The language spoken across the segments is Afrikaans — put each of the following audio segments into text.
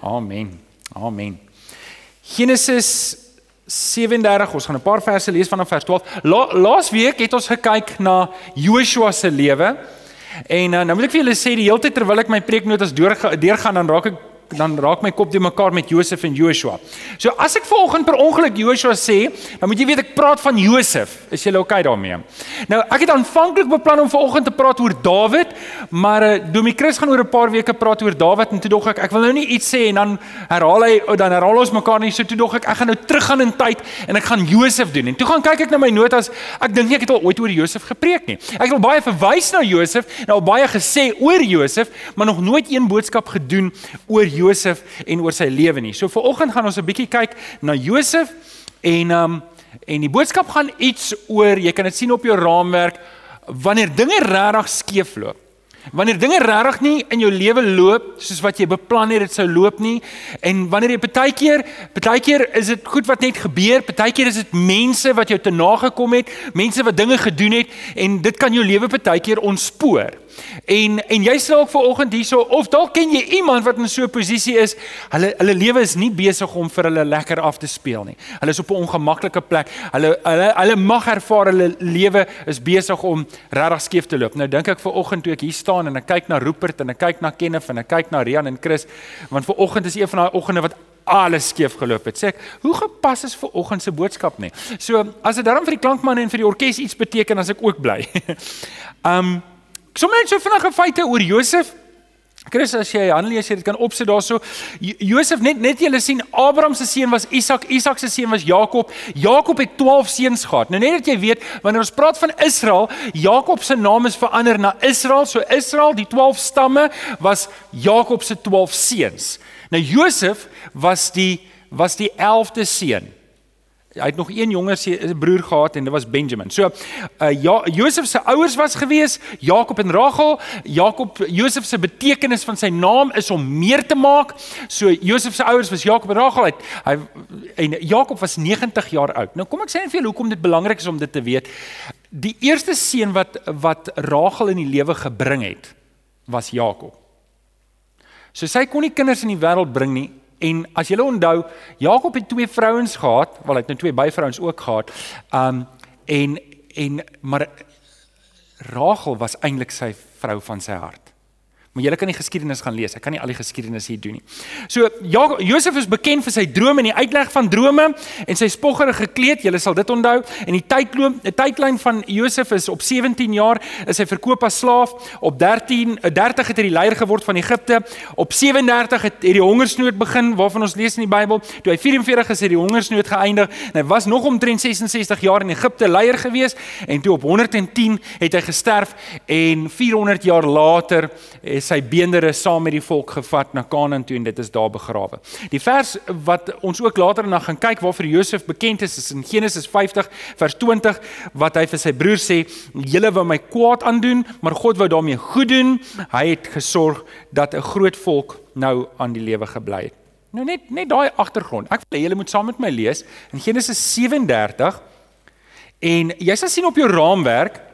Amen. Amen. Genesis 37 ons gaan 'n paar verse lees vanaf vers 12. La, Laasweek het ons gekyk na Joshua se lewe. En uh, nou wil ek vir julle sê die hele tyd terwyl ek my preeknotas deurgaan dan raak ek dan raak my kop te mekaar met Josef en Joshua. So as ek vanoggend per ongeluk Joshua sê, dan moet jy weet ek praat van Josef. Is jy okay daarmee? Nou, ek het aanvanklik beplan om vanoggend te praat oor Dawid, maar uh, Domie Chris gaan oor 'n paar weke praat oor Dawid en toe dog ek ek wil nou nie iets sê en dan herhaal hy oh, dan herhaal ons mekaar nie. So toe dog ek ek gaan nou teruggaan in tyd en ek gaan Josef doen. En toe gaan kyk ek na my notas. Ek dink nie ek het al ooit oor Josef gepreek nie. Ek het al baie verwys na Josef en al baie gesê oor Josef, maar nog nooit een boodskap gedoen oor Josef en oor sy lewe nie. So viroggend gaan ons 'n bietjie kyk na Josef en um en die boodskap gaan iets oor, jy kan dit sien op jou raamwerk, wanneer dinge regtig skeefloop. Wanneer dinge regtig nie in jou lewe loop soos wat jy beplan het dit sou loop nie en wanneer jy baie keer baie keer is dit goed wat net gebeur, baie keer is dit mense wat jou te nagekom het, mense wat dinge gedoen het en dit kan jou lewe baie keer ontspoor. En en jy sê ook vanoggend hierso of dalk ken jy iemand wat in so 'n posisie is, hulle hulle lewe is nie besig om vir hulle lekker af te speel nie. Hulle is op 'n ongemaklike plek. Hulle hulle hulle mag ervaar hulle lewe is besig om regtig skeef te loop. Nou dink ek vanoggend toe ek hier staan en ek kyk na Rupert en ek kyk na Kenneth en ek kyk na Rian en Chris, want vanoggend is een van daai oggende wat alles skeef geloop het. Sê ek, hoe gepas is vir oggend se boodskap nie. So, as dit daarom vir die klankmanne en vir die orkes iets beteken, as ek ook bly. um Sommige net so vinnige feite oor Josef. Chris as jy Hanlie as jy dit kan opsit daarso. Josef net net jy sien Abraham se seun was Isak, Isak se seun was Jakob. Jakob het 12 seuns gehad. Nou net dat jy weet, wanneer ons praat van Israel, Jakob se naam is verander na Israel. So Israel, die 12 stamme was Jakob se 12 seuns. Nou Josef was die was die 11de seun hy het nog een jonger se broer gehad en dit was Benjamin. So uh ja Josef se ouers was gewees Jakob en Rachel. Jakob Josef se betekenis van sy naam is om meer te maak. So Josef se ouers was Jakob en Rachel. Hy, hy en Jakob was 90 jaar oud. Nou kom ek sê net vir julle hoekom dit belangrik is om dit te weet. Die eerste seun wat wat Rachel in die lewe gebring het was Jakob. So sy kon nie kinders in die wêreld bring nie En as julle onthou, Jakob het twee vrouens gehad, wel hy het nou twee byvrouens ook gehad. Um en en maar Rachel was eintlik sy vrou van sy hart. Maar jy kan die geskiedenis gaan lees. Ek kan nie al die geskiedenis hier doen nie. So ja, Josef is bekend vir sy drome en die uitleg van drome en sy spoggerige gekleed. Jy sal dit onthou. En die tydloop, die tydlyn van Josef is op 17 jaar is hy verkoop as slaaf. Op 13 30 het hy die leier geword van Egipte. Op 37 het het die hongersnood begin waarvan ons lees in die Bybel. Toe hy 44 is het die hongersnood geëindig. En hy was nog omtrent 66 jaar in Egipte leier gewees en toe op 110 het hy gesterf en 400 jaar later sy beendere saam met die volk gevat na Kanaan toe en dit is daar begrawe. Die vers wat ons ook later na gaan kyk waarvoor Josef bekend is is in Genesis 50 vers 20 wat hy vir sy broer sê: "Julle wou my kwaad aandoen, maar God wou daarmee goed doen. Hy het gesorg dat 'n groot volk nou aan die lewe gebly het." Nou net net daai agtergrond. Ek wil hê julle moet saam met my lees in Genesis 37 en jy sal sien op jou raamwerk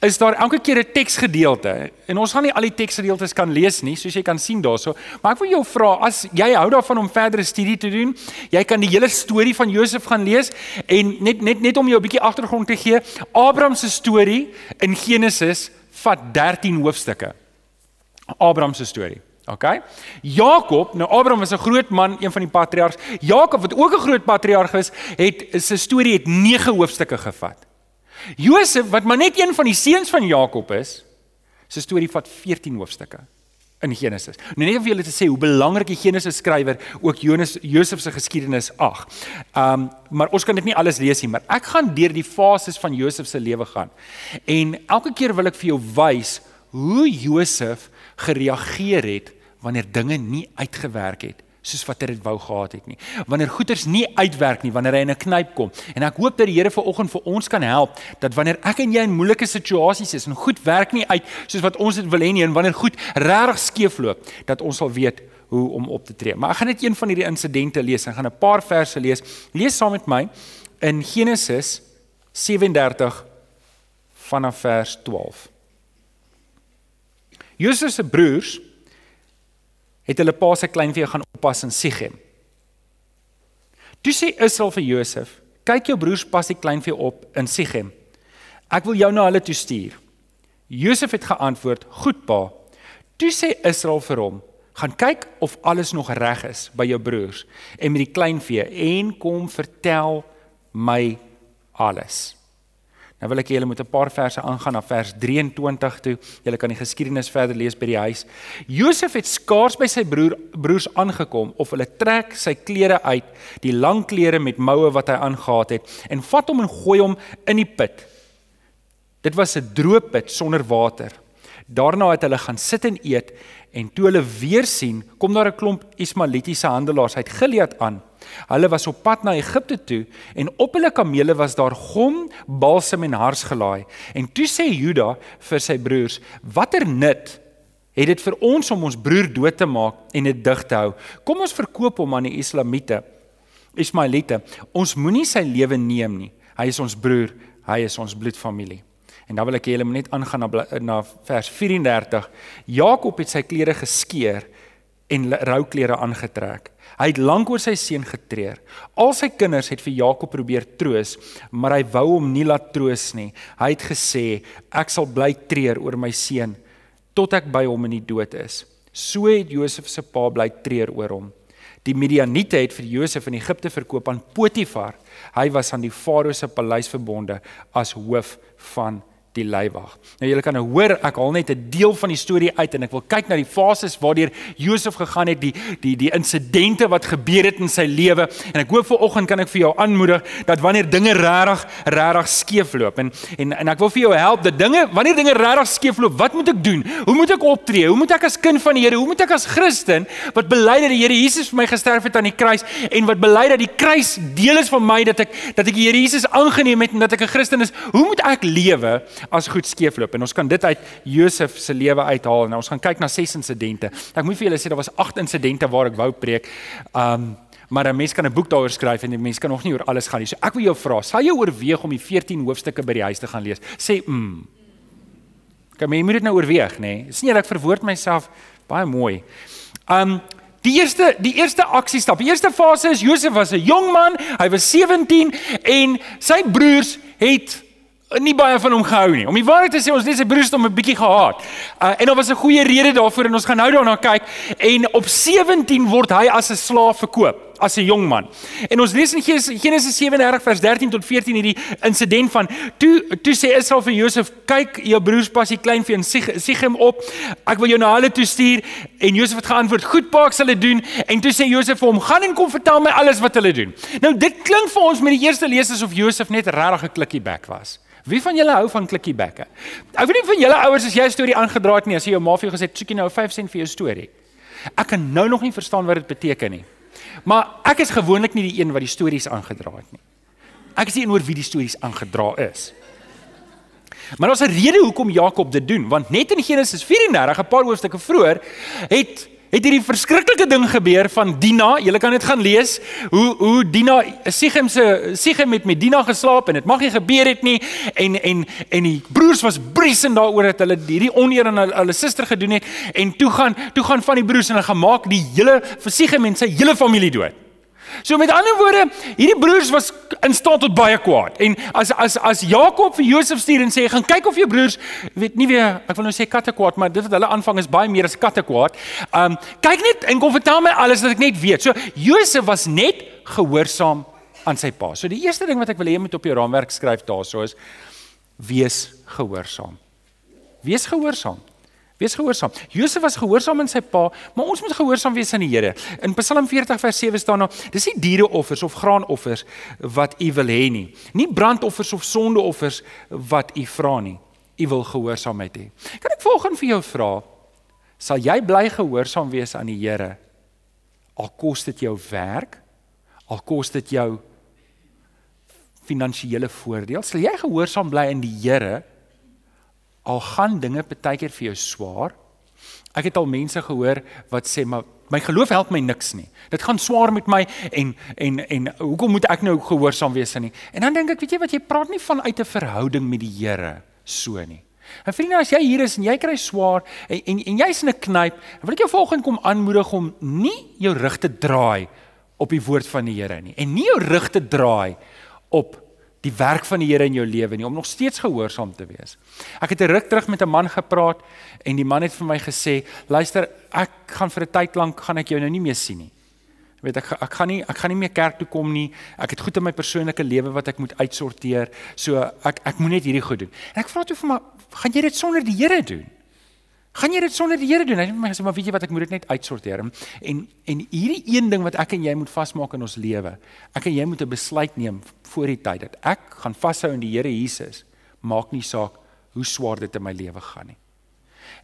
is daar elke keer 'n teksgedeelte. En ons gaan nie al die teksgedeeltes kan lees nie, soos jy kan sien daarso, maar ek wil jou vra as jy hou daarvan om verdere studie te doen, jy kan die hele storie van Josef gaan lees en net net net om jou 'n bietjie agtergrond te gee, Abraham se storie in Genesis vat 13 hoofstukke. Abraham se storie. OK. Jakob, nou Abraham was 'n groot man, een van die patriarge. Jakob wat ook 'n groot patriarg is, het sy storie het 9 hoofstukke gevat. Josef wat maar net een van die seuns van Jakob is, se storie vat 14 hoofstukke in Genesis. Nou net om vir julle te sê hoe belangrik die Genesis skrywer ook Jonas Josef se geskiedenis ag. Um maar ons kan dit nie alles lees nie, maar ek gaan deur die fases van Josef se lewe gaan. En elke keer wil ek vir jou wys hoe Josef gereageer het wanneer dinge nie uitgewerk het soos wat hy dit wou gehad het nie. Wanneer goeders nie uitwerk nie, wanneer hy in 'n knyp kom. En ek hoop dat die Here vanoggend vir ons kan help dat wanneer ek en jy in moeilike situasies is en goed werk nie uit soos wat ons dit wil hê nie en wanneer goed regtig skeefloop, dat ons sal weet hoe om op te tree. Maar ek gaan net een van hierdie insidente lees. Ek gaan 'n paar verse lees. Lees saam met my in Genesis 37 vanaf vers 12. Josef se broers het hulle pa se kleinvee gaan oppas in Sichem. Toe sê Israel vir Josef: "Kyk jou broers pas die kleinvee op in Sichem. Ek wil jou na hulle toe stuur." Josef het geantwoord: "Goed pa." Toe sê Israel vir hom: "Gaan kyk of alles nog reg is by jou broers en met die kleinvee en kom vertel my alles." Nou wil ek julle met 'n paar verse aangaan na vers 23 toe. Julle kan die geskiedenis verder lees by die huis. Josef het skaars by sy broer broers aangekom of hulle trek sy klere uit, die lang klere met moue wat hy aangetree het en vat hom en gooi hom in die put. Dit was 'n droë put sonder water. Daarna het hulle gaan sit en eet en toe hulle weer sien, kom daar 'n klomp Ismaelitiese handelaars uit Gilead aan. Hulle was op pad na Egipte toe en op hulle kamele was daar gom, balsam en hars gelaai. En toe sê Juda vir sy broers: "Watter nut het dit vir ons om ons broer dood te maak en dit dig te hou? Kom ons verkoop hom aan die Islamite, Ismaelite. Ons moenie sy lewe neem nie. Hy is ons broer, hy is ons bloedfamilie." En dan wil ek julle net aangaan na na vers 34. Jakob het sy klere geskeur en rouklere aangetrek. Hy het lank oor sy seun getreur. Al sy kinders het vir Jakob probeer troos, maar hy wou hom nie laat troos nie. Hy het gesê: "Ek sal bly treur oor my seun tot ek by hom in die dood is." So het Josef se pa bly treur oor hom. Die Midianiete het vir Josef in Egipte verkoop aan Potifar. Hy was aan die Farao se paleis verbonde as hoof van die leiwag. Nou julle kan nou hoor, ek haal net 'n deel van die storie uit en ek wil kyk na die fases waardeur Josef gegaan het, die die die insidente wat gebeur het in sy lewe en ek hoop vanoggend kan ek vir jou aanmoedig dat wanneer dinge regtig regtig skeefloop en en en ek wil vir jou help dat dinge wanneer dinge regtig skeefloop, wat moet ek doen? Hoe moet ek optree? Hoe moet ek as kind van die Here, hoe moet ek as Christen wat bely dat die Here Jesus vir my gesterf het aan die kruis en wat bely dat die kruis deel is van my dat ek dat ek die Here Jesus aangeneem het en dat ek 'n Christen is, hoe moet ek lewe as goed skeefloop en ons kan dit uit Josef se lewe uithaal. Nou ons gaan kyk na ses insidente. Ek moet vir julle sê daar was 8 insidente waar ek wou preek. Um maar 'n mens kan 'n boek daaroor skryf en 'n mens kan nog nie oor alles gaan nie. So ek wil jou vra, sal jy oorweeg om die 14 hoofstukke by die huis te gaan lees? Sê mm. Kan jy moet dit nou oorweeg, nê? Nee? sien jy ek verwoord myself baie mooi. Um Die eerste die eerste aksiestap. Die eerste fase is Josef was 'n jong man, hy was 17 en sy broers het nie baie van hom gehou nie. Om die waarheid te sê, ons het sy broers hom 'n bietjie gehaat. Uh, en daar was 'n goeie rede daarvoor en ons gaan nou daarna kyk. En op 17 word hy as 'n slaaf verkoop as 'n jong man. En ons lees in Genesis 37 vers 13 tot 14 hierdie insident van toe toe sê Israel vir Josef, "Kyk, jou broers pas die klein vee en Sichem op. Ek wil jou na hulle toe stuur." En Josef het geantwoord, "Goed, pa, ek sal dit doen." En toe sê Josef vir hom, "Gaan en kom vertel my alles wat hulle doen." Nou dit klink vir ons met die eerste lees asof Josef net regtig 'n klikkie bek was. Wie van julle hou van klikkie bekke? Ek weet nie van julle ouers as jy 'n storie aangedraai het nie, as jy jou ma vir jou gesê het, "Soek jy nou 5 sent vir jou storie." Ek kan nou nog nie verstaan wat dit beteken nie. Maar ek is gewoonlik nie die een wat die stories aangedraai het nie. Ek is die een oor wie die stories aangedra is. Maar daar's 'n rede hoekom Jakob dit doen, want net in Genesis 34, 'n paar hoofstukke vroeër, het het hierdie verskriklike ding gebeur van Dina. Julle kan dit gaan lees hoe hoe Dina Sichem se Sichem met met Dina geslaap en dit mag nie gebeur het nie en en en die broers was briesend daaroor dat hulle hierdie oneer aan hulle, hulle suster gedoen het en toe gaan toe gaan van die broers en hulle gemaak die hele Sichem en sy hele familie dood. So met ander woorde, hierdie broers was in staat tot baie kwaad. En as as as Jakob vir Josef stuur en sê gaan kyk of jou broers weet nie weer ek wil nou sê katte kwaad, maar dit wat hulle aanvang is baie meer as katte kwaad. Um kyk net en kom vertel my alles wat ek net weet. So Josef was net gehoorsaam aan sy pa. So die eerste ding wat ek wil hê jy moet op jou raamwerk skryf daarso is wees gehoorsaam. Wees gehoorsaam. Wees gehoorsaam. Josef was gehoorsaam aan sy pa, maar ons moet gehoorsaam wees aan die Here. In Psalm 40 vers 7 staan daar: "Dis nie diereoffers of graanoffers wat u wil hê nie. Nie brandoffers of sondeoffers wat u vra nie. U wil gehoorsaamheid hê." Kan ek volgens vir jou vra, sal jy bly gehoorsaam wees aan die Here al kos dit jou werk? Al kos dit jou finansiële voordeel? Sal jy gehoorsaam bly in die Here? Al gaan dinge baie keer vir jou swaar. Ek het al mense gehoor wat sê maar my geloof help my niks nie. Dit gaan swaar met my en en en hoekom moet ek nou gehoorsaam wees aan nie? En dan dink ek, weet jy wat jy praat nie van uit 'n verhouding met die Here so nie. En vriende, as jy hier is en jy kry swaar en en, en jy's in 'n knyp, wil ek jou volgende kom aanmoedig om nie jou rug te draai op die woord van die Here nie en nie jou rug te draai op die werk van die Here in jou lewe nie om nog steeds gehoorsaam te wees. Ek het 'n ruk terug met 'n man gepraat en die man het vir my gesê, "Luister, ek gaan vir 'n tyd lank gaan ek jou nou nie meer sien nie." weet ek ek gaan nie ek gaan nie meer kerk toe kom nie. Ek het goed in my persoonlike lewe wat ek moet uitsorteer. So ek ek moet net hierdie goed doen. En ek vra toe vir my, gaan jy dit sonder die Here doen? Gaan jy dit sonder die Here doen? Hy sê my sê maar weet jy wat ek moet dit net uitsorteer. En en hierdie een ding wat ek en jy moet vasmaak in ons lewe. Ek en jy moet 'n besluit neem voor die tyd dat ek gaan vashou in die Here Jesus. Maak nie saak hoe swaar dit in my lewe gaan nie.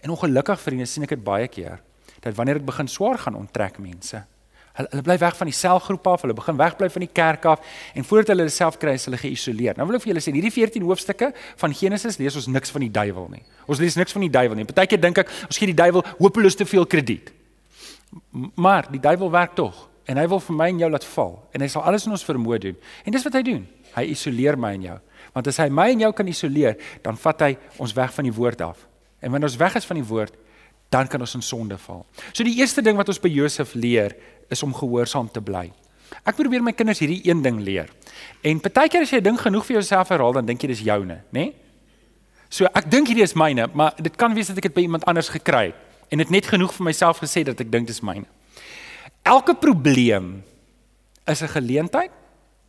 En ongelukkig vriende sien ek dit baie keer dat wanneer dit begin swaar gaan onttrek mense. Hulle hulle bly weg van die selgroep af, hulle begin wegbly van die kerk af en voordat hulle hulle self kry is hulle geïsoleer. Nou wil ek vir julle sê, hierdie 14 hoofstukke van Genesis lees ons niks van die duiwel nie. Ons lees niks van die duiwel nie. Partykeer dink ek ons gee die duiwel hopeloos te veel krediet. Maar die duiwel werk tog en hy wil vir my en jou laat val en hy sal alles in ons vermoë doen. En dis wat hy doen. Hy isoleer my en jou. Want as hy my en jou kan isoleer, dan vat hy ons weg van die woord af. En wanneer ons weg is van die woord, dan kan ons in sonde val. So die eerste ding wat ons by Josef leer is om gehoorsaam te bly. Ek probeer my kinders hierdie een ding leer. En partykeer as jy 'n ding genoeg vir jouself herhaal, dan dink jy dis joune, né? Nee? So ek dink hierdie is myne, maar dit kan wees dat ek dit by iemand anders gekry het en dit net genoeg vir myself gesê dat ek dink dis myne. Elke probleem is 'n geleentheid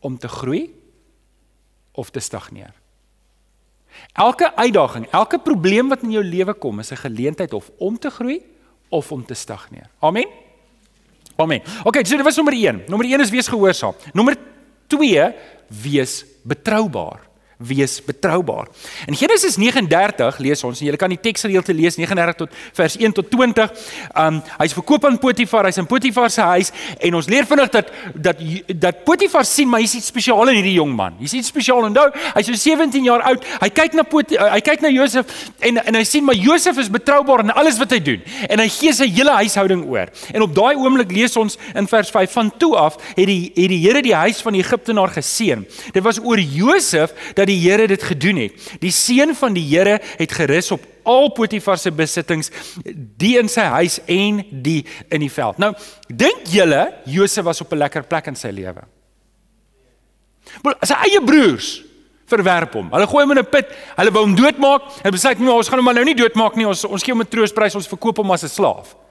om te groei of te stagneer. Elke uitdaging, elke probleem wat in jou lewe kom, is 'n geleentheid of om te groei of om te stagneer. Amen. Amen. Okay, so dit was nommer 1. Nommer 1 is wees gehoorsaam. Nommer 2 wees betroubaar wees betroubaar. In Genesis 39 lees ons en jy kan die teksgedeelte lees 39 tot vers 1 tot 20. Um hy's verkoop aan Potifar, hy's in Potifar se huis en ons leer vinnig dat dat dat Potifar sien maar hier's iets spesiaal in hierdie jong man. Hier's iets spesiaal onthou, hy's so 17 jaar oud. Hy kyk na Pot hy kyk na Josef en en hy sien maar Josef is betroubaar in alles wat hy doen en hy gee sy hele huishouding oor. En op daai oomblik lees ons in vers 5 van toe af het die het die Here die huis van die Egiptenaar geseën. Dit was oor Josef dat die Here dit gedoen het. Die seën van die Here het gerus op al Potifar se besittings, die in sy huis en die in die veld. Nou, dink julle Josef was op 'n lekker plek in sy lewe? Maar sy eie broers verwerp hom. Hulle gooi hom in 'n put. Hulle wou hom doodmaak. Hulle besluit, "Nee, ons gaan hom maar nou nie doodmaak nie. Ons ons gee hom 'n troosprys. Ons verkoop hom as 'n slaaf."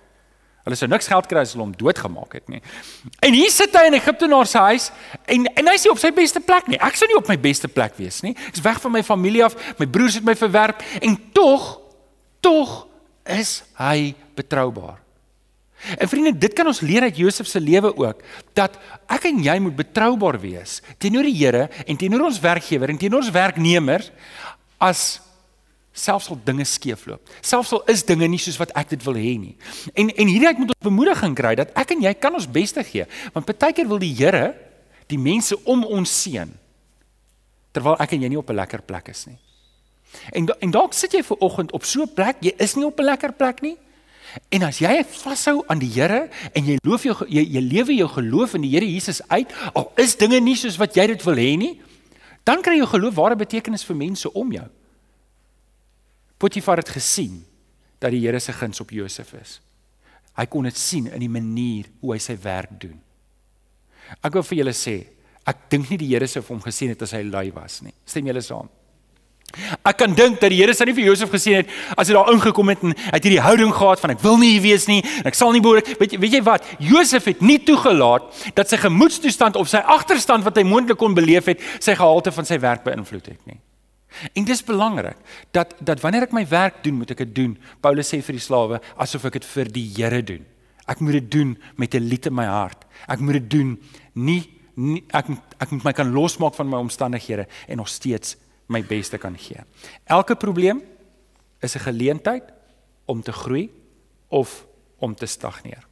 Hulle sou niks geld kry as hulle hom doodgemaak het nie. En hier sit hy in Egiptenaar se huis en en hy's nie op sy beste plek nie. Ek sou nie op my beste plek wees nie. Ek's weg van my familie af. My broers het my verwerp en tog tog is hy betroubaar. En vriende, dit kan ons leer uit Josef se lewe ook dat ek en jy moet betroubaar wees teenoor die Here en teenoor ons werkgewer en teenoor ons werknemers as selfs al dinge skeefloop. Selfs al is dinge nie soos wat ek dit wil hê nie. En en hierdie ek moet ons bemoediging kry dat ek en jy kan ons beste gee. Want partykeer wil die Here die mense om ons seën terwyl ek en jy nie op 'n lekker plek is nie. En en dalk sit jy ver oggend op so 'n plek, jy is nie op 'n lekker plek nie. En as jy vashou aan die Here en jy loof jou jy, jy lewe jou geloof in die Here Jesus uit, al is dinge nie soos wat jy dit wil hê nie, dan kry jou geloof ware betekenis vir mense om jou. Potifar het gesien dat die Here se guns op Josef is. Hy kon dit sien in die manier hoe hy sy werk doen. Ek wil vir julle sê, ek dink nie die Here sou vir hom gesien het as hy lui was nie. Stem julle saam? Ek kan dink dat die Here sou nie vir Josef gesien het as hy daar ingekom het en hy het hierdie houding gehad van ek wil nie hier wees nie en ek sal nie behoort weet jy weet jy wat Josef het nie toegelaat dat sy gemoedstoestand of sy agterstand wat hy moontlik kon beleef het sy gehalte van sy werk beïnvloed het nie. En dis belangrik dat dat wanneer ek my werk doen, moet ek dit doen. Paulus sê vir die slawe asof ek dit vir die Here doen. Ek moet dit doen met 'n lied in my hart. Ek moet dit doen nie, nie ek ek moet my kan losmaak van my omstandighede en nog steeds my beste kan gee. Elke probleem is 'n geleentheid om te groei of om te stagneer.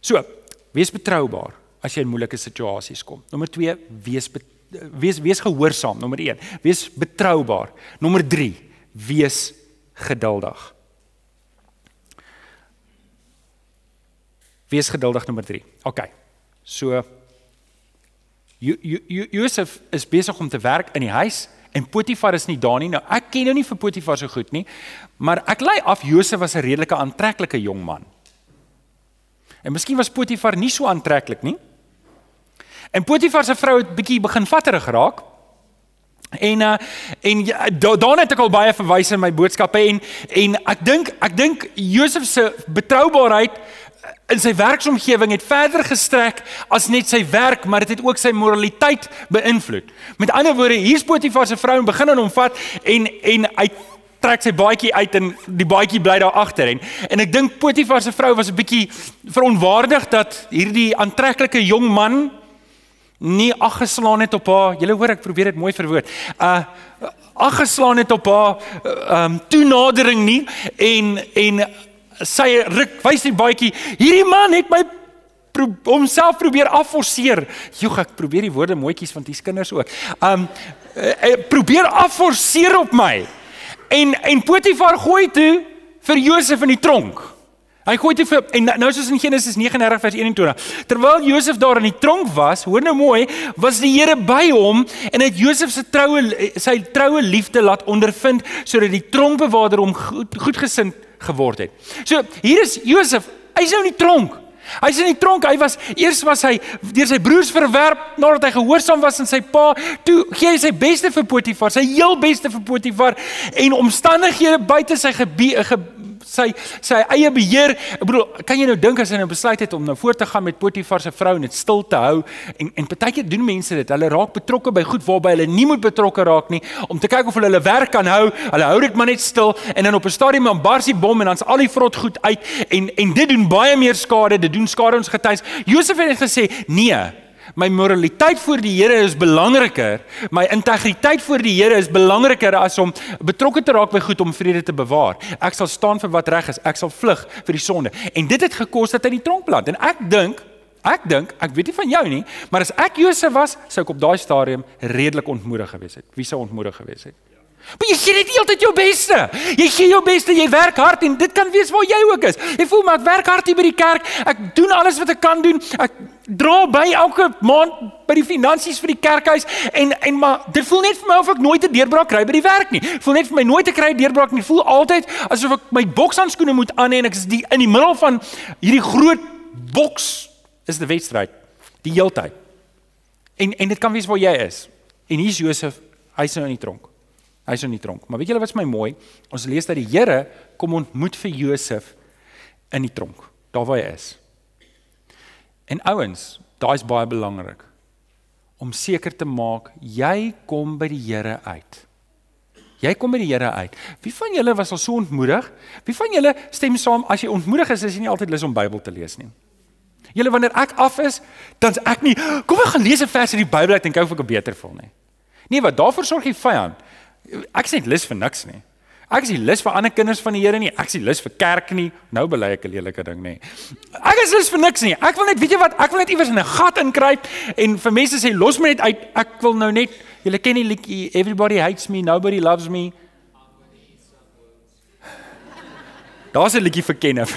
So, wees betroubaar as jy in moeilike situasies kom. Nommer 2, wees betroubaar wees wees gehoorsaam nommer 1 wees betroubaar nommer 3 wees geduldig wees geduldig nommer 3 ok so Jo Jo Josef is besig om te werk in die huis En Potifar is nie daar nie. Nou ek ken nou nie vir Potifar so goed nie, maar ek lei af Josef was 'n redelike aantreklike jong man. En miskien was Potifar nie so aantreklik nie. En Potifar se vrou het bietjie begin vatterig geraak. En uh en ja, daarna het ek al baie verwys in my boodskappe en en ek dink ek dink Josef se betroubaarheid in sy werksomgewing het verder gestrek as net sy werk, maar dit het, het ook sy moraliteit beïnvloed. Met ander woorde, hier's Potifar se vrou en begin aan hom vat en en hy trek sy baadjie uit en die baadjie bly daar agter en en ek dink Potifar se vrou was 'n bietjie veronwaardig dat hierdie aantreklike jong man nie aggeslaan het op haar. Julle hoor ek probeer dit mooi verwoord. Uh aggeslaan het op haar ehm um, toenadering nie en en sy ruk wys die baadjie. Hierdie man het my pro homself probeer afforceer. Joeg, ek probeer die woorde mooietjies van die kinders ook. Um uh, probeer afforceer op my. En en Potifar gooi toe vir Josef in die tronk. Hy gooi toe vir en nou soos in Genesis 39 vers 21. Terwyl Josef daar in die tronk was, hoor nou mooi, was die Here by hom en het Josef se troue sy troue liefde laat ondervind sodat die tronkbewaarder hom goed goedgesind geword het. So hier is Josef, hy's nou in die tronk. Hy's in die tronk. Hy was eers was hy deur sy broers verwerp nadat hy gehoorsaam was aan sy pa. Toe gee hy sy beste vir Potifar, sy heel beste vir Potifar en omstandighede buite sy gebied ge, sy sy eie beheer. Ek bedoel, kan jy nou dink as hy nou besluit het om nou voort te gaan met Potifar se vrou en dit stil te hou en en partykeer doen mense dit. Hulle raak betrokke by goed waarby hulle nie moet betrokke raak nie om te kyk of hulle hulle werk kan hou. Hulle hou dit maar net stil en dan op 'n stadium dan bars die bom en dan's al die vrot goed uit en en dit doen baie meer skade. Dit doen skade ons getuies. Josef het gesê, "Nee, My moraliteit voor die Here is belangriker. My integriteit voor die Here is belangriker as om betrokke te raak by goed om vrede te bewaar. Ek sal staan vir wat reg is. Ek sal vlug vir die sonde. En dit het gekos dat hy die tronk plant. En ek dink, ek dink, ek weet nie van jou nie, maar as ek Josef was, sou ek op daai stadium redelik ontmoedig gewees het. Wie sou ontmoedig gewees het? Maar jy gee net heeltyd jou beste. Jy gee jou beste, jy werk hard en dit kan wees waar jy ook is. Jy voel maar ek werk hard hier by die kerk. Ek doen alles wat ek kan doen. Ek dra by elke maand by die finansies vir die kerkhuis en en maar dit voel net vir my of ek nooit 'n deurbraak kry by die werk nie. Voel net vir my nooit te kry deurbraak nie. Voel altyd asof ek my bokshandskoene moet aan hê en ek is die in die middel van hierdie groot boks is 'n wedstryd die heeltyd. En en dit kan wees waar jy is. En hier's Josef, hy's nou in die tronk. Hy's in die tronk. Maar weet julle wat's my mooi? Ons lees dat die Here kom ontmoet vir Josef in die tronk, daar waar hy is. En ouens, daai's baie belangrik om seker te maak jy kom by die Here uit. Jy kom by die Here uit. Wie van julle was al so ontmoedig? Wie van julle stem saam as jy ontmoedig is, is jy nie altyd lus om Bybel te lees nie? Julle wanneer ek af is, dan's ek nie, kom ek gaan lees 'n vers uit die Bybel, ek dink ek ek beter voel nie. Nee, wat daarvoor sorg die vyand. Ek is nie lus vir niks nie. Ek is nie lus vir ander kinders van die Here nie. Ek is nie lus vir kerk nie. Nou bely ek 'n lelike ding nê. Ek is lus vir niks nie. Ek wil net weet jy wat, ek wil net iewers in 'n gat inkruip en vir mense sê los my net uit. Ek wil nou net julle ken die liedjie Everybody hates me, nobody loves me. Daar's 'n liedjie vir Kenneth.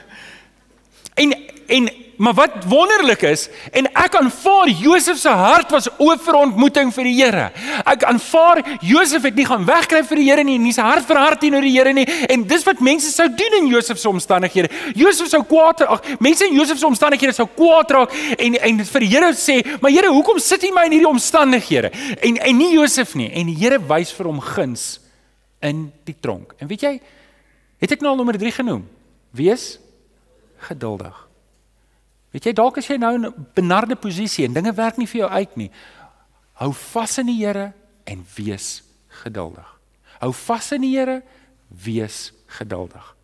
en en maar wat wonderlik is en ek aanvaar Josef se hart was oop vir ontmoeting vir die Here. Ek aanvaar Josef het nie gaan wegkry vir die Here nie, nie sy hart verhard teenoor die Here nie en dis wat mense sou doen in Josef se omstandighede. Josef sou kwaad ag mense in Josef se omstandighede sou kwaad raak en en vir die Here sê, "Maar Here, hoekom sit U my in hierdie omstandighede?" En en nie Josef nie en die Here wys vir hom guns in die tronk. En weet jy, het ek nou al nommer 3 genoem? Wees geduldig. Weet jy dalk as jy nou in 'n benarde posisie en dinge werk nie vir jou uit nie. Hou vas in die Here en wees geduldig. Hou vas in die Here, wees geduldig.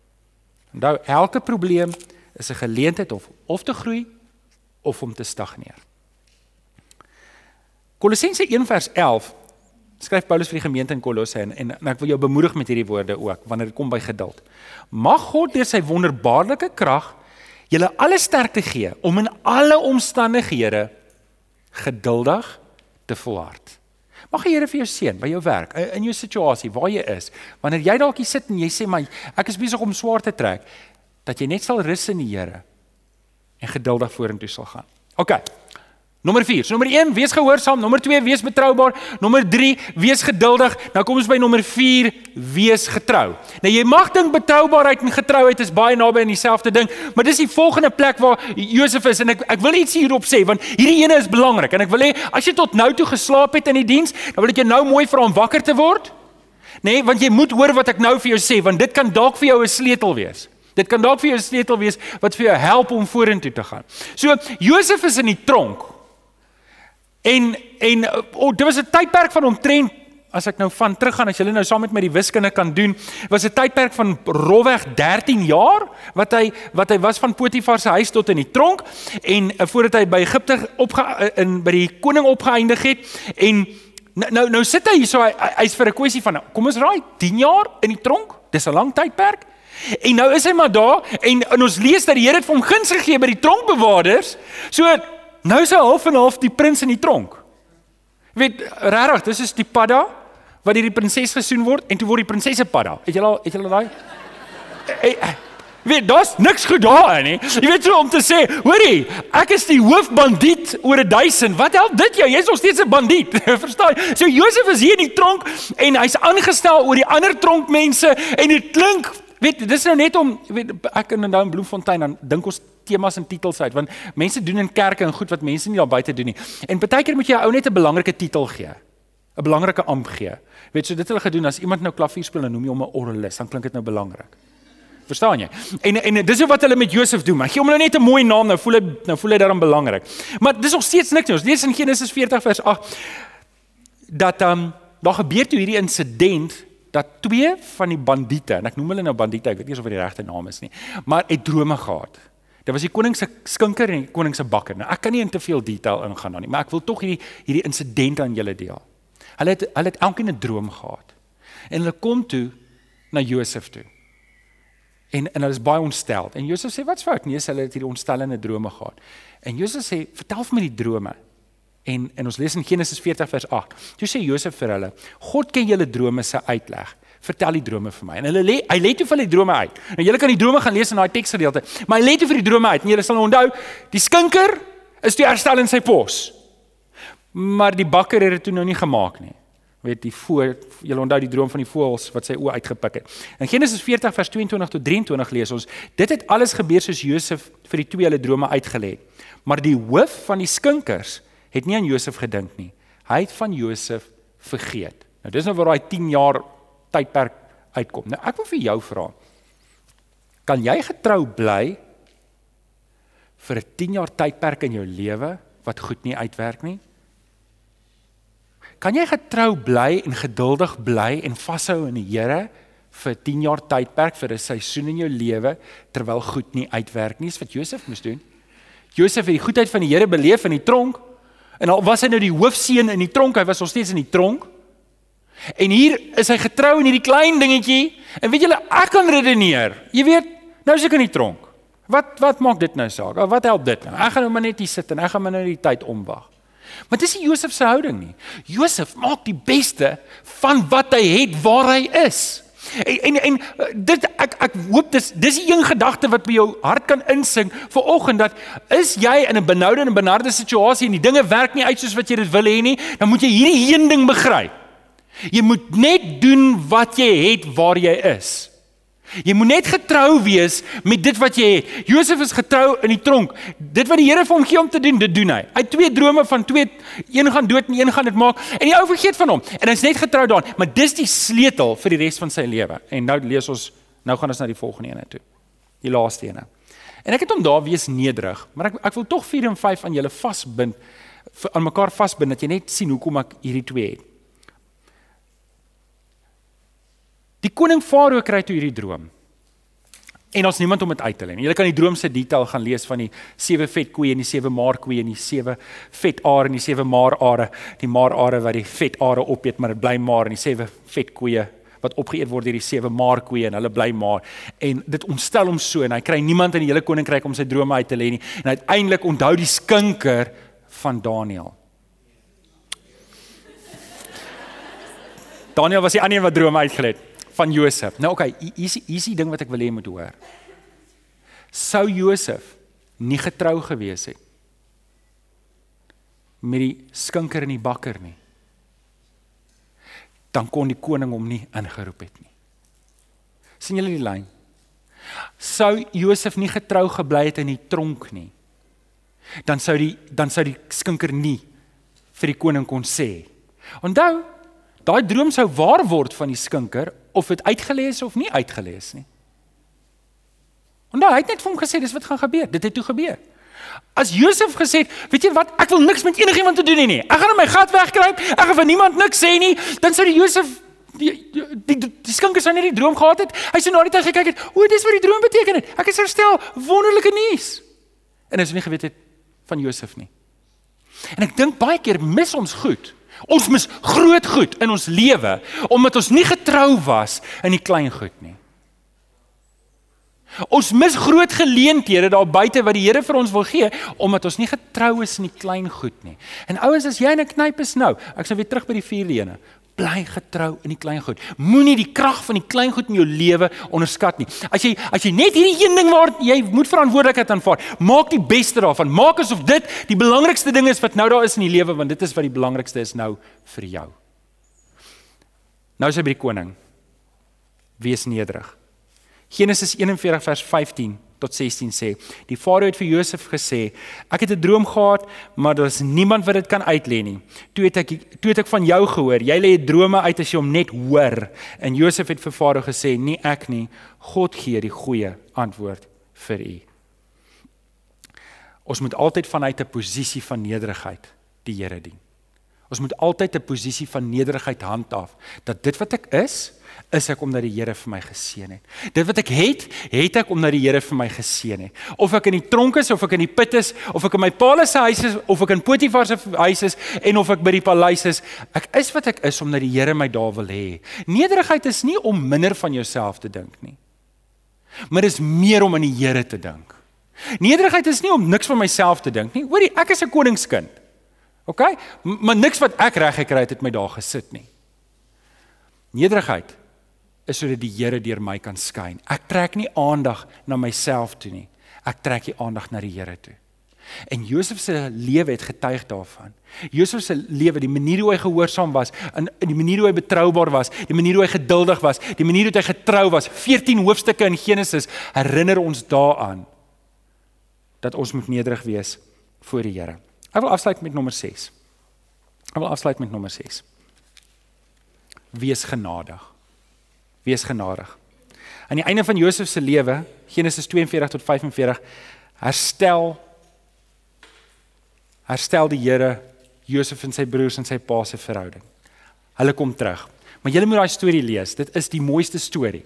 Onthou, elke probleem is 'n geleentheid of of te groei of om te stagneer. Kolossense 1:11 skryf Paulus vir die gemeente in Kolosse en, en en ek wil jou bemoedig met hierdie woorde ook wanneer dit kom by geduld. Mag God deur sy wonderbaarlike krag julle alle sterkte gee om in alle omstandighede geduldig te volhard. Mag die Here vir jou seën by jou werk, in jou situasie waar jy is. Wanneer jy dalk hier sit en jy sê maar ek is besig om swaar te trek, dat jy net sal rus in die Here en geduldig vorentoe sal gaan. OK. Nommer 4. So nommer 1, wees gehoorsaam, nommer 2, wees betroubaar, nommer 3, wees geduldig. Nou kom ons by nommer 4, wees getrou. Nou jy mag dink betroubaarheid en getrouheid is baie naby aan dieselfde ding, maar dis die volgende plek waar Josef is en ek ek wil iets hierop sê want hierdie ene is belangrik en ek wil hê as jy tot nou toe geslaap het in die diens, dan wil ek jou nou mooi vra om wakker te word. Nee, want jy moet hoor wat ek nou vir jou sê want dit kan dalk vir jou 'n sleutel wees. Dit kan dalk vir jou 'n sleutel wees wat vir jou help om vorentoe te gaan. So Josef is in die tronk. En en oh, dit was 'n tydperk van omtrent as ek nou van teruggaan as jy nou saam met my die wiskunde kan doen, was 'n tydperk van rowweg 13 jaar wat hy wat hy was van Potifar se huis tot in die tronk en uh, voordat hy by Egipte op uh, in by die koning opgeëindig het en nou nou, nou sit hy hierso hy's hy vir 'n kwessie van kom ons raai 10 jaar in die tronk. Dis 'n lang tydperk. En nou is hy maar daar en, en ons lees dat die Here het vir hom guns gegee by die tronkbewaarders. So nou is hy half en half die prins in die tronk. Weet regtig, dis is die padda wat deur die prinses gesoen word en toe word die prinses se padda. Het julle al het julle daai? Hey, weet, daar's niks goed daarin nie. Jy weet so om te sê, hoorie, ek is die hoofbandiet oor 1000. Wat help dit jou? Jy's nog steeds 'n bandiet. Verstaan? So Josef is hier in die tronk en hy's aangestel oor die ander tronkmense en dit klink Weet, dis nou net om weet ek in nou in Bloemfontein dan dink ons temas en titels uit want mense doen in kerke en goed wat mense nie daar buite doen nie. En baie keer moet jy ou net 'n belangrike titel gee. 'n Belangrike amp gee. Weet so dit hulle gedoen as iemand nou klavier speel en noem jy hom 'n orgelis, dan klink dit nou belangrik. Verstaan jy? En en dis wat hulle met Josef doen. Maar gee hom nou net 'n mooi naam, nou voel hy nou voel hy daarom belangrik. Maar dis nog steeds niks nie. Ons lees in Genesis 40 vers 8 dat ehm um, daar gebeur toe hierdie insident dat twee van die bandiete en ek noem hulle nou bandiete, ek weet nie of dit die regte naam is nie, maar het drome gehad. Dit was die koning se skinker en die koning se bakker. Nou ek kan nie in te veel detail ingaan dan nie, maar ek wil tog hierdie hierdie insident aan julle deel. Hulle het hulle het elkeen 'n droom gehad. En hulle kom toe na Josef toe. En en hulle is baie ontstel. En Josef sê, "Wat's fout?" Nee, hulle het hierdie ontstellende drome gehad. En Josef sê, "Vertel vir my die drome." En en ons lees in Genesis 40 vers 8. Toe sê Josef vir hulle: "God ken julle drome se uitleg. Vertel die drome vir my." En hulle lê hy lê toe vir die drome uit. Nou julle kan die drome gaan lees in daai teksgedeelte, maar hy lê toe vir die drome uit. En julle sal onthou, die skinker is toe herstel in sy pos. Maar die bakker het dit toe nou nie gemaak nie. Weet die voor julle onthou die droom van die voëls wat sy oë uitgepik het. In Genesis 40 vers 22 tot 23 lees ons: "Dit het alles gebeur soos Josef vir die twee hulle drome uitgelê. Maar die hoof van die skinkers het nie aan Josef gedink nie. Hy het van Josef vergeet. Nou dis nou waar daai 10 jaar tydperk uitkom. Nou ek wil vir jou vra. Kan jy getrou bly vir 'n 10 jaar tydperk in jou lewe wat goed nie uitwerk nie? Kan jy getrou bly en geduldig bly en vashou in die Here vir 10 jaar tydperk vir 'n seisoen in jou lewe terwyl goed nie uitwerk nie? Dis wat Josef moes doen. Josef het die goedheid van die Here beleef in die tronk, En al was hy nou die hoofseun in die tronk, hy was nog steeds in die tronk. En hier is hy getrou in hierdie klein dingetjie. En weet julle, ek kan redeneer. Jy weet, nou is ek in die tronk. Wat wat maak dit nou saak? Wat help dit nou? Ek gaan nou maar net hier sit en ek gaan maar nou die tyd omwag. Maar dis nie Josef se houding nie. Josef maak die beste van wat hy het waar hy is. En en, en eh, dit ek ek hoop dis dis die een gedagte wat by jou hart kan insink vir oggend dat is jy in 'n benoude en benarde situasie en die dinge werk nie uit soos wat jy dit wil hê nie, dan moet jy hierdie een ding begryp. Jy moet net doen wat jy het waar jy is. Jy moet net getrou wees met dit wat jy het. Josef is getrou in die tronk. Dit wat die Here vir hom gee om te doen, dit doen hy. Hy het twee drome van twee een gaan dood en een gaan dit maak en die ou vergeet van hom. En hy's net getrou daarin, maar dis die sleutel vir die res van sy lewe. En nou lees ons nou gaan ons na die volgende ene toe. Die laaste ene. En ek het hom daar wees nederig, maar ek ek wil tog 4 en 5 aan julle vasbind aan mekaar vasbind dat jy net sien hoekom ek hierdie twee het. Die koning Farao kry toe hierdie droom. En ons niemand om dit uit te lê nie. Jy kan die droom se detail gaan lees van die sewe vet koeie en die sewe maar koeie en die sewe vet are en die sewe maar are, die maar are wat die vet are opeet, maar dit bly maar en die sewe vet koeie wat opgeëet word deur die sewe maar koeie en hulle bly maar. En dit ontstel hom so en hy kry niemand in die hele koninkryk om sy drome uit te lê nie. En uiteindelik onthou die skinker van Daniël. Daniël was die ander een wat drome uitgelê het van Josef. Nou okay, hier is die ding wat ek wil hê moet hoor. Sou Josef nie getrou gewees het met die skinker en die bakker nie, dan kon die koning hom nie ingeroep het nie. sien julle die lyn? Sou Josef nie getrou gebly het in die tronk nie, dan sou die dan sou die skinker nie vir die koning kon sê. Onthou, daai droom sou waar word van die skinker of dit uitgelees of nie uitgelees nie. Onthou, hy het net vir hom gesê dis wat gaan gebeur. Dit het toe gebeur. As Josef gesê het, weet jy wat, ek wil niks met enigiemand te doen hê nie. Ek gaan in my gat wegkruip. Ek gaan vir niemand niks sê nie. Dan sou die Josef die die, die, die skinker sou net die droom gehad het. Hy sou na die tyd gekyk het. O, dis wat die droom beteken het. Ek is herstel. Wonderlike nuus. En hy sou nie geweet het van Josef nie. En ek dink baie keer mis ons goed. Ons mis groot goed in ons lewe omdat ons nie getrou was in die klein goed nie. Ons mis groot geleenthede daar buite wat die Here vir ons wil gee omdat ons nie getrou is in die klein goed nie. En ouens as jy in 'n knyp is nou, ek sal weer terug by die vier lene. Bly getrou in die klein goed. Moenie die krag van die klein goed in jou lewe onderskat nie. As jy as jy net hierdie een ding waar jy moet verantwoordelikheid aanvaar, maak die beste daarvan. Maak asof dit die belangrikste ding is wat nou daar is in die lewe want dit is wat die belangrikste is nou vir jou. Nou is hy by die koning. Wees nederig. Genesis 41 vers 15 tot 16 sê: Die Farao het vir Josef gesê: Ek het 'n droom gehad, maar daar is niemand wat dit kan uitlê nie. Toe het ek toe het ek van jou gehoor. Jy lê drome uit as jy hom net hoor. En Josef het vir Farao gesê: Nie ek nie. God gee die goeie antwoord vir u. Ons moet altyd vanuit 'n posisie van nederigheid die Here dien. Ons moet altyd 'n posisie van nederigheid handhaaf dat dit wat ek is, is ek omdat die Here vir my geseën het. Dit wat ek het, het ek omdat die Here vir my geseën het. Of ek in die tronk is of ek in die put is of ek in my pa se huis is of ek in Potifar se huis is en of ek by die paleis is, ek is wat ek is omdat die Here my daar wil hê. Nederigheid is nie om minder van jouself te dink nie. Maar is meer om aan die Here te dink. Nederigheid is nie om niks van myself te dink nie. Hoorie, ek is 'n koningskind. OK? Maar niks wat ek reg gekry het het my daar gesit nie. Nederigheid is sodat die Here deur my kan skyn. Ek trek nie aandag na myself toe nie. Ek trek die aandag na die Here toe. En Josef se lewe het getuig daarvan. Josef se lewe, die manier hoe hy gehoorsaam was, in in die manier hoe hy betroubaar was, die manier hoe hy geduldig was, die manier hoe hy getrou was. 14 hoofstukke in Genesis herinner ons daaraan dat ons moet nederig wees voor die Here. Ek wil afsluit met nommer 6. Ek wil afsluit met nommer 6. Wees genadig. Wees genadig. Aan die einde van Josef se lewe, Genesis 42 tot 45, herstel herstel die Here Josef en sy broers en sy pa se verhouding. Hulle kom terug. Maar jy moet daai storie lees. Dit is die mooiste storie.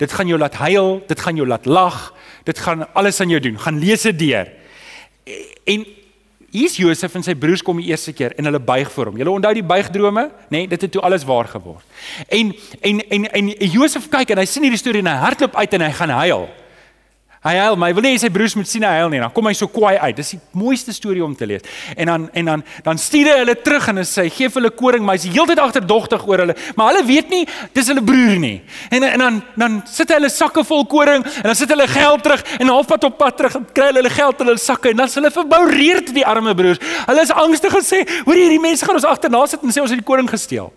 Dit gaan jou laat huil, dit gaan jou laat lag, dit gaan alles aan jou doen. Gaan lees dit deur. En hier's Josef en sy broers kom die eerste keer en hulle buig voor hom. Julle onthou die buigdrome, nê? Nee, dit het toe alles waar geword. En en en en Josef kyk en hy sien hierdie storie en hy hardloop uit en hy gaan huil. Hy huil, maar hy wil nie sy broers moet sien hy huil nie. Dan kom hy so kwaai uit. Dis die mooiste storie om te lees. En dan en dan dan stuur hy hulle terug en hy sê gee vir hulle koring, maar hy's heeltyd agterdogtig oor hulle. Maar hulle weet nie dis hulle broer nie. En en dan dan sit hy hulle sakke vol koring en dan sit hulle geld terug en halfpad op pad terug kry hulle geld in hulle sakke en dan s' hulle verboureerd die arme broers. Hulle is angstig en sê, "Hoor hierdie mense gaan ons agterna sit en sê ons het die koring gesteel."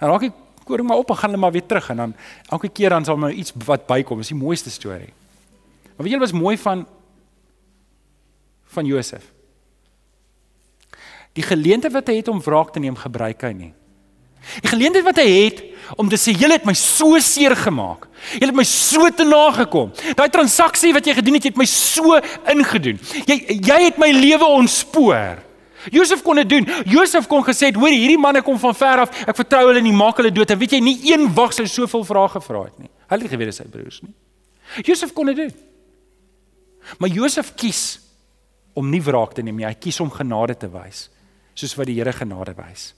En raak die koring maar op en gaan hulle maar weer terug en dan elke keer dan sal maar iets wat bykom. Dis die mooiste storie. Maar weet julle wat is mooi van van Josef? Die geleentheid wat hy het om wraak te neem, gebruik hy nie. Die geleentheid wat hy het om te sê julle het my so seer gemaak. Julle het my so te nagekom. Daai transaksie wat jy gedoen het, het my so ingedoen. Jy jy het my lewe ontspoor. Josef kon dit doen. Josef kon gesê hoor hierdie manne kom van ver af. Ek vertrou hulle nie, maak hulle dood. En weet jy, nie een wag sou soveel vrae gevra het nie. Hulle het geweet dis sy broers nie. Josef kon dit doen. Maar Josef kies om nie wraak te neem nie. Hy kies om genade te wys, soos wat die Here genade wys.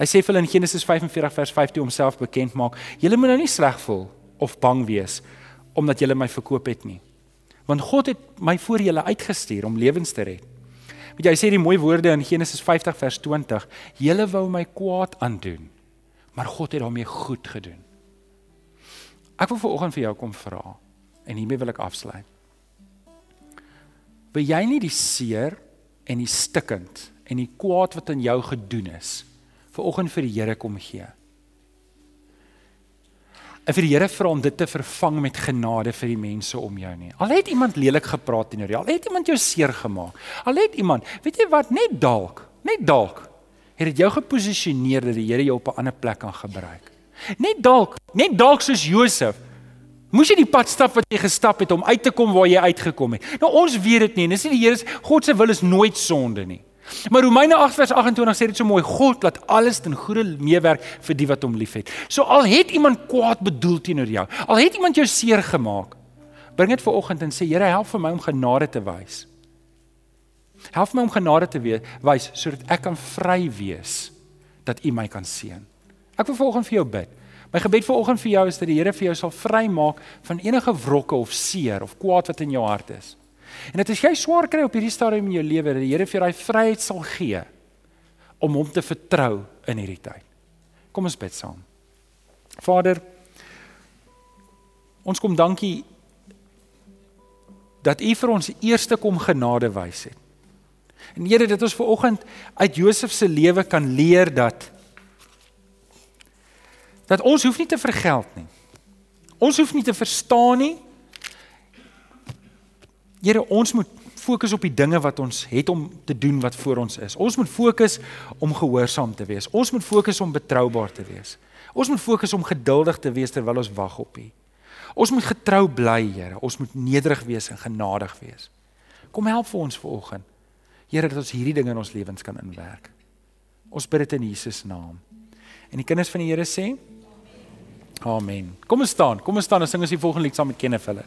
Hy sê vir hulle in Genesis 45 vers 5 toe homself bekend maak: "Julle moet nou nie sleg voel of bang wees omdat julle my verkoop het nie. Want God het my voor julle uitgestuur om lewens te red." Weet jy, sê die mooi woorde in Genesis 50 vers 20: "Julle wou my kwaad aandoen, maar God het daarmee goed gedoen." Ek wil vanoggend vir jou kom vra. En hiermee wil ek afsluit. Wil jy nie die seer en die stikkend en die kwaad wat in jou gedoen is, vanoggend vir die Here kom gee. En vir die Here vra om dit te vervang met genade vir die mense om jou nie. Al het iemand lelik gepraat teenoor jou, al het iemand jou seer gemaak. Al het iemand, weet jy wat, net dalk, net dalk het dit jou geposisioneer dat die Here jou op 'n ander plek kan gebruik. Net dalk, net dalk soos Josef. Moes jy die pad stap wat jy gestap het om uit te kom waar jy uitgekom het. Nou ons weet dit nie. Dis nie die Here se God se wil is nooit sonde nie. Maar Romeine 8 vers 28 sê dit so mooi: God laat alles ten goeie meewerk vir die wat hom liefhet. So al het iemand kwaad bedoel teenoor jou, al het iemand jou seer gemaak, bring dit ver oggend en sê Here, help vir my om genade te wys. Help my om genade te wys sodat ek kan vry wees dat U my kan seën. Ek wil vanoggend vir jou bid. My gebed vanoggend vir jou is dat die Here vir jou sal vrymaak van enige wrokke of seer of kwaad wat in jou hart is. En dit as jy swaar kry op hierdie stadium in jou lewe dat die Here vir jou daai vryheid sal gee om hom te vertrou in hierdie tyd. Kom ons bid saam. Vader, ons kom dankie dat U vir ons eerste kom genade wys het. En Here, dit ons ver oggend uit Josef se lewe kan leer dat dat ons hoef nie te vergeld nie. Ons hoef nie te verstaan nie. Here, ons moet fokus op die dinge wat ons het om te doen wat voor ons is. Ons moet fokus om gehoorsaam te wees. Ons moet fokus om betroubaar te wees. Ons moet fokus om geduldig te wees terwyl ons wag op U. Ons moet getrou bly, Here. Ons moet nederig wees en genadig wees. Kom help vir ons vanoggend. Here dat ons hierdie dinge in ons lewens kan inwerk. Ons bid dit in Jesus naam. En die kinders van die Here sê Amen. Kom ons staan. Kom ons staan en sing ons die volgende lied saam met Kenneth hulle.